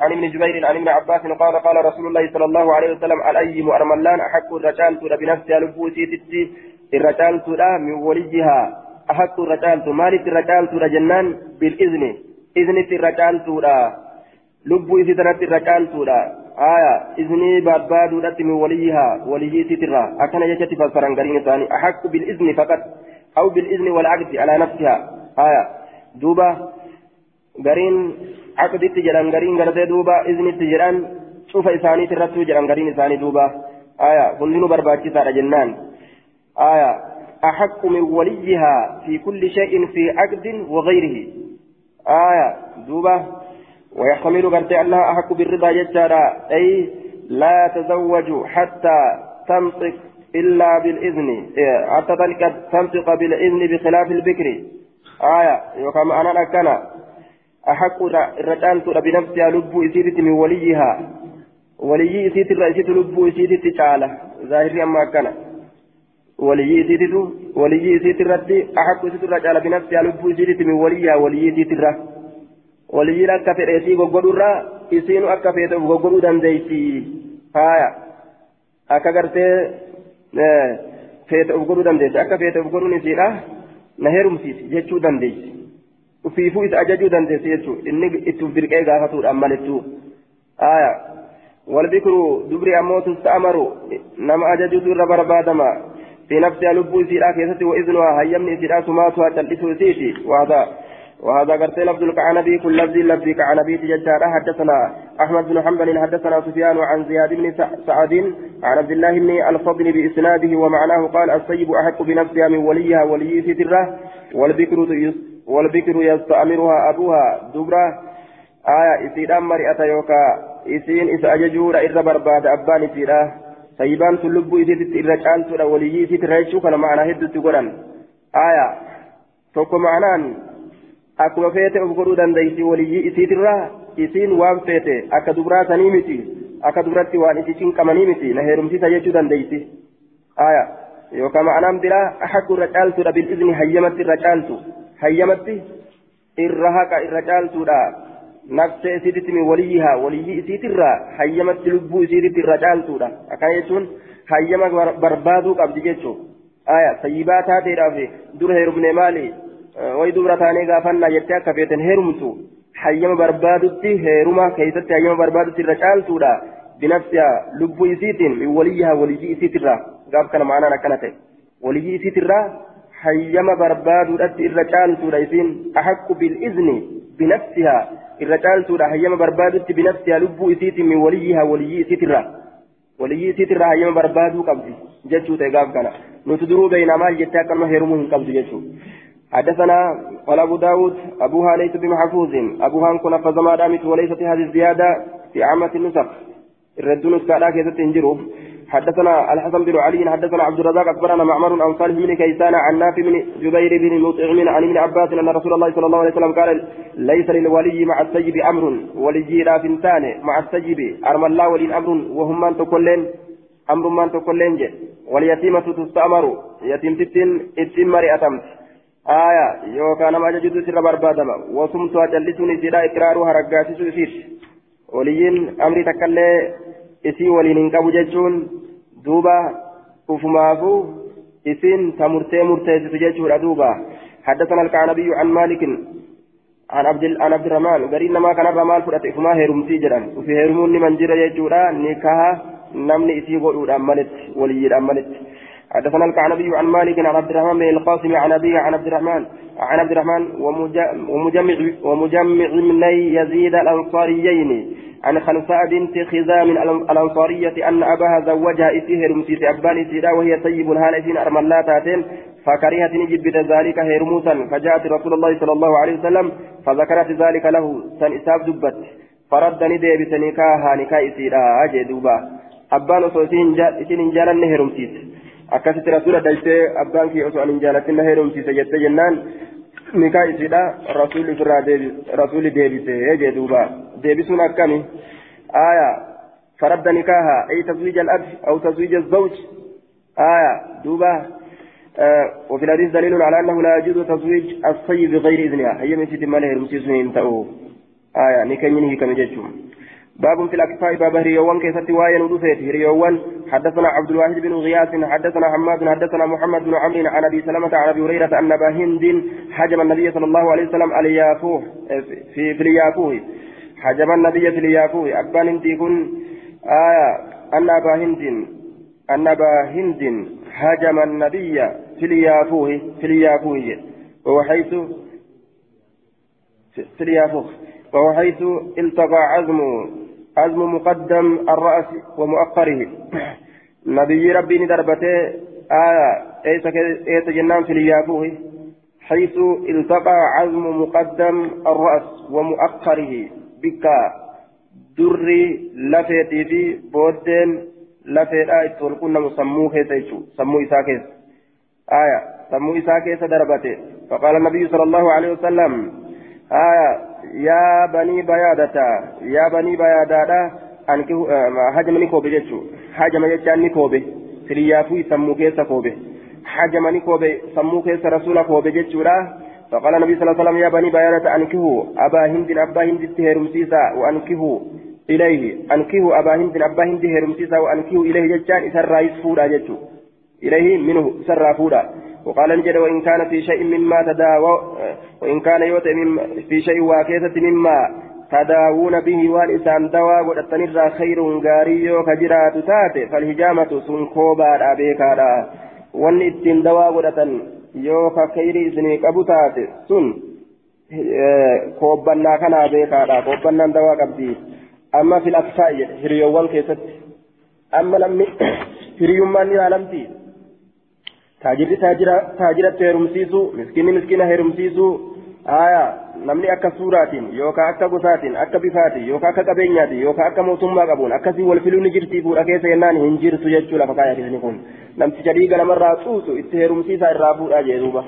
عن ابن جبير عن ابن عباس قال قال رسول الله صلى الله عليه وسلم الأيم أرملان أحق الرجال بنفسها لبوسي تتي الرجال من وليها أحق الرجال مالك الرجال جنان بالإذن إذن الرجال لبو إذن الرجال آية إذني بابادو من وليها ولي تترى أكن يجتي فسران قرين ثاني أحق بالإذن فقط أو بالإذن والعقد على نفسها آية دوبا قرين عقدت جران قرين قرده دوبا إذن تجران شوف إساني ترتو جران قرين إساني دوبا آية كلنا برباكي سارة جنان آية أحق من وليها في كل شيء في عقد وغيره آية دوبا ويحتمل قرتي أنها أحق بالرضا ججارا أي لا تزوج حتى تنطق إلا بالإذن حتى تنطق بالإذن بخلاف البكر آية وكما أنا لكنا أحق الرجال ترى بنفسها لب إسيرة من وليها. ولي إسيرة الرئيسة لب إسيرة تعالى ظاهر أما كان. ولي إسيرة ولي إسيرة الرد أحق إسيرة الرجال بنفسها لب إسيرة من وليها. ولي إسيرة ولي لك فئتي غوغورا إسين أكا فئتي غوغورو دنديتي. هايا. أكا of godhuu dandeesse akka feete of godhuun isiidha na heerumsiisi jechuu dandeessi isa ajajuu dandeessi jechuudha. Inni itti uf dirqee gaafatuudhaan malittuu aayaa walbikru dubri ammoo tusta'amaru nama ajajuutu irra barbaadama. في نفسها لبو إسيرا كيستي وإذنها هيمني إسيرا سماتها تلبسوا إسيتي وهذا وهذا قرت لفظ الكعنبي كل لفظ لفظ كعنبي تججارا حدثنا احمد بن حنبل حدثنا سفيان عن زياد بن سعد عن عبد الله بن الفضل باسناده ومعناه قال السيب احق بنفسها من وليها ولي ستره والبكر والبكر يستأمرها ابوها دبرة آية إسيدان مرئة يوكا إسين إسا أججور إرى برباد أبان إسيدا سيبان تلبو إسيدت إرى كانتو ولي ستره يشوف معنى هدو تقران آية توكو معنان akkuma feete of godhuu dandeessi waliyyii isiitirraa isiin waan feete akka dubraatanii miti akka dubratti waan isi cinqamanii miti na heerumsiisa jechuu dandeessi aya yookaan ma'anaan biraa haqqu irra caaltuudha bil'izni hayyamatti irra caaltu hayyamatti irra haqa irra caaltuudha nafsee isiititti mi waliyyihaa waliyyii isiitirraa hayyamatti lubbuu isiititti irra caaltuudha akkana jechuun hayyama barbaaduu qabdi jechuudha aya sayyibaa taateedhaaf dura heerumne maali way dubra taanee gaafannaa jettee akka feeten heerumtu hayyama barbaadutti heeruma keessatti hayyama barbaadutti irra caaltuudha binafsiha lubbuu isiitiin min waliyyiha waliyyii isiitirraa gaaf kana ma'anaan akkana ta'e waliyyii isiitirraa hayyama barbaaduudhatti irra caaltuudha isiin ahaqqu bil'izni binafsiha irra caaltuudha hayyama barbaadutti binafsiha lubbuu isiitiin min waliyyiha waliyyii isiitirraa waliyyii isiitirraa hayyama barbaaduu qabdi jechuu ta'e gaaf kana nuti duruu beeynaa maal jettee akkanuma heerumuu hin qabdu jechuudha. حدثنا قال أبو داود أبوها ليس بمحفوظ أبوها كن فزما دامت وليست هذه الزيادة في عامة النسخ الردون كالا كيست تنجروا حدثنا الحسن بن علي حدثنا عبد الرزاق أخبرنا معمر عن صالح بن كيسان عن نافع بن جبير بن مطعم عن ابن عباس أن رسول الله صلى الله عليه وسلم قال ليس للولي مع السيب أمر ولي رافنتان مع السيب أرم الله ولي أمر وهم من تكلين أمر من تكلين واليتيمة تستأمر يتيم تتن اتم مرئتمت آية يوكا نما جدو سر بربادما وصمت أجلسني سيدا إقرارها رقاسس إسير وليين أمري تكالي إسي ولين إنكابو ججون دوبا أفمافو إسين تمرتي مرتي سججون دوبا حدثنا الكعنبي عن مالك عن عبد عن عبد الرحمن قرين ما كان الرمال فرأت إفما هيرمتي جرا وفي هيرمون من جرا يجورا نكاها نمني إسي قول أملت ولي أملت حدثنا الكعنبي عن مالك عن عبد الرحمن بن القاسم عن أبيه عن عبد الرحمن عن عبد الرحمن ومجمع ومجمع من يزيد الأنصاريين عن خنساء بنت خزام الأنصارية أن أباها زوجها إسيه رمسيس أبان إسيدا وهي طيب هالسين أرملاتات فكرهت نجب ذلك هيرموسا فجاءت رسول الله صلى الله عليه وسلم فذكرت ذلك له سن إساب دبت فرد ندي بسنكاها نكا إسيدا أجي دوبا. أبان إسين جالن هيرمسيس akkasitti rasuula daltee abbaan kee osoo anin jaalatin na heerumsiise jettee jennaan nikaa isiidha rasuulli ofirraa rasuulli deebise jee duuba deebisuun akkami? Aya فرد نكاها أي تزويج الأب أو تزويج الزوج آية دوبا وفي الحديث دليل على أنه لا يجوز تزويج الصيب بغير إذنها هي من ست ماله المسيسين تأوه آية نكاين هي كم باب في الأكفاء باب هريوان كيست واين ودفيت هريوان حدثنا عبد الواحد بن غياث حدثنا حماد حدثنا محمد بن عمرو عن أبي سلمة عن أبي هريرة أن أبا هند حجم النبي صلى الله عليه وسلم اليافوه في في اليافوه حجم النبي في اليافوه أبان هند يكون آية أن أبا هند أن أبا هند هاجم النبي في اليافوه في اليافوه وهو حيث في اليافوه وهو حيث التقى عزم عزم مقدم الرأس ومؤخره. نبي ربي ندربته آية إيس جنان في اليافوه حيث التقى عزم مقدم الرأس ومؤخره. بك دري لفتي في بودين lafeedhaa itti ol qunnamu sammuu keessa jechuudha sammuu isaa keessa aya sammuu isaa keessa darbate faqaala nabiyyu sala allahu alehi wasalam aya yaa banii bayaadata yaa banii bayaadaadha anki hajama ni koobe jechuu hajama jechaan ni koobe siriyaafuu sammuu keessa koobe hajama ni koobe sammuu keessa rasuula koobe jechuudha فقال النبي صلى الله عليه وسلم يا بني بيانة أنكهوا أبا هند أبا هند تهرم سيسا وأنكهوا إليه. أنكه أبا هند أبا هند هرمسيسا وأنكه إليه ججان إسر رايس فودا ججو إليه منه سر فودا. وقال نجد وإن كان في شيء مما تداوى وإن كان يوتي في شيء واكيسة مما تداوون به والإسان دوا ودتنر خير غاريو كجرات تاتي فالهجامة سنكوبا أبيكا وإن إتن دوا ودتن يوكا خير إسني كبتات سن كوبنا كان أبيكا كوبنا دوا قبدي أما في الأكفاء هريوان كيست أما لم هريومان يعلمتي تاجري تاجرة تاجرة هرمسيسو مسكيني مسكينة هرمسيسو آية namni akka suuraatiin yookaan akka gosaatiin akka bifaatiin yookaan akka qabeenyaatiin yookaan akka mootummaa qabuun akkasii wal filuu ni jirtii fuudha keessa jennaan hin jirtu jechuu lafa kaayatanii kun namticha dhiiga namarraa xuuxu itti heerumsiisaa irraa fuudhaa jee duuba.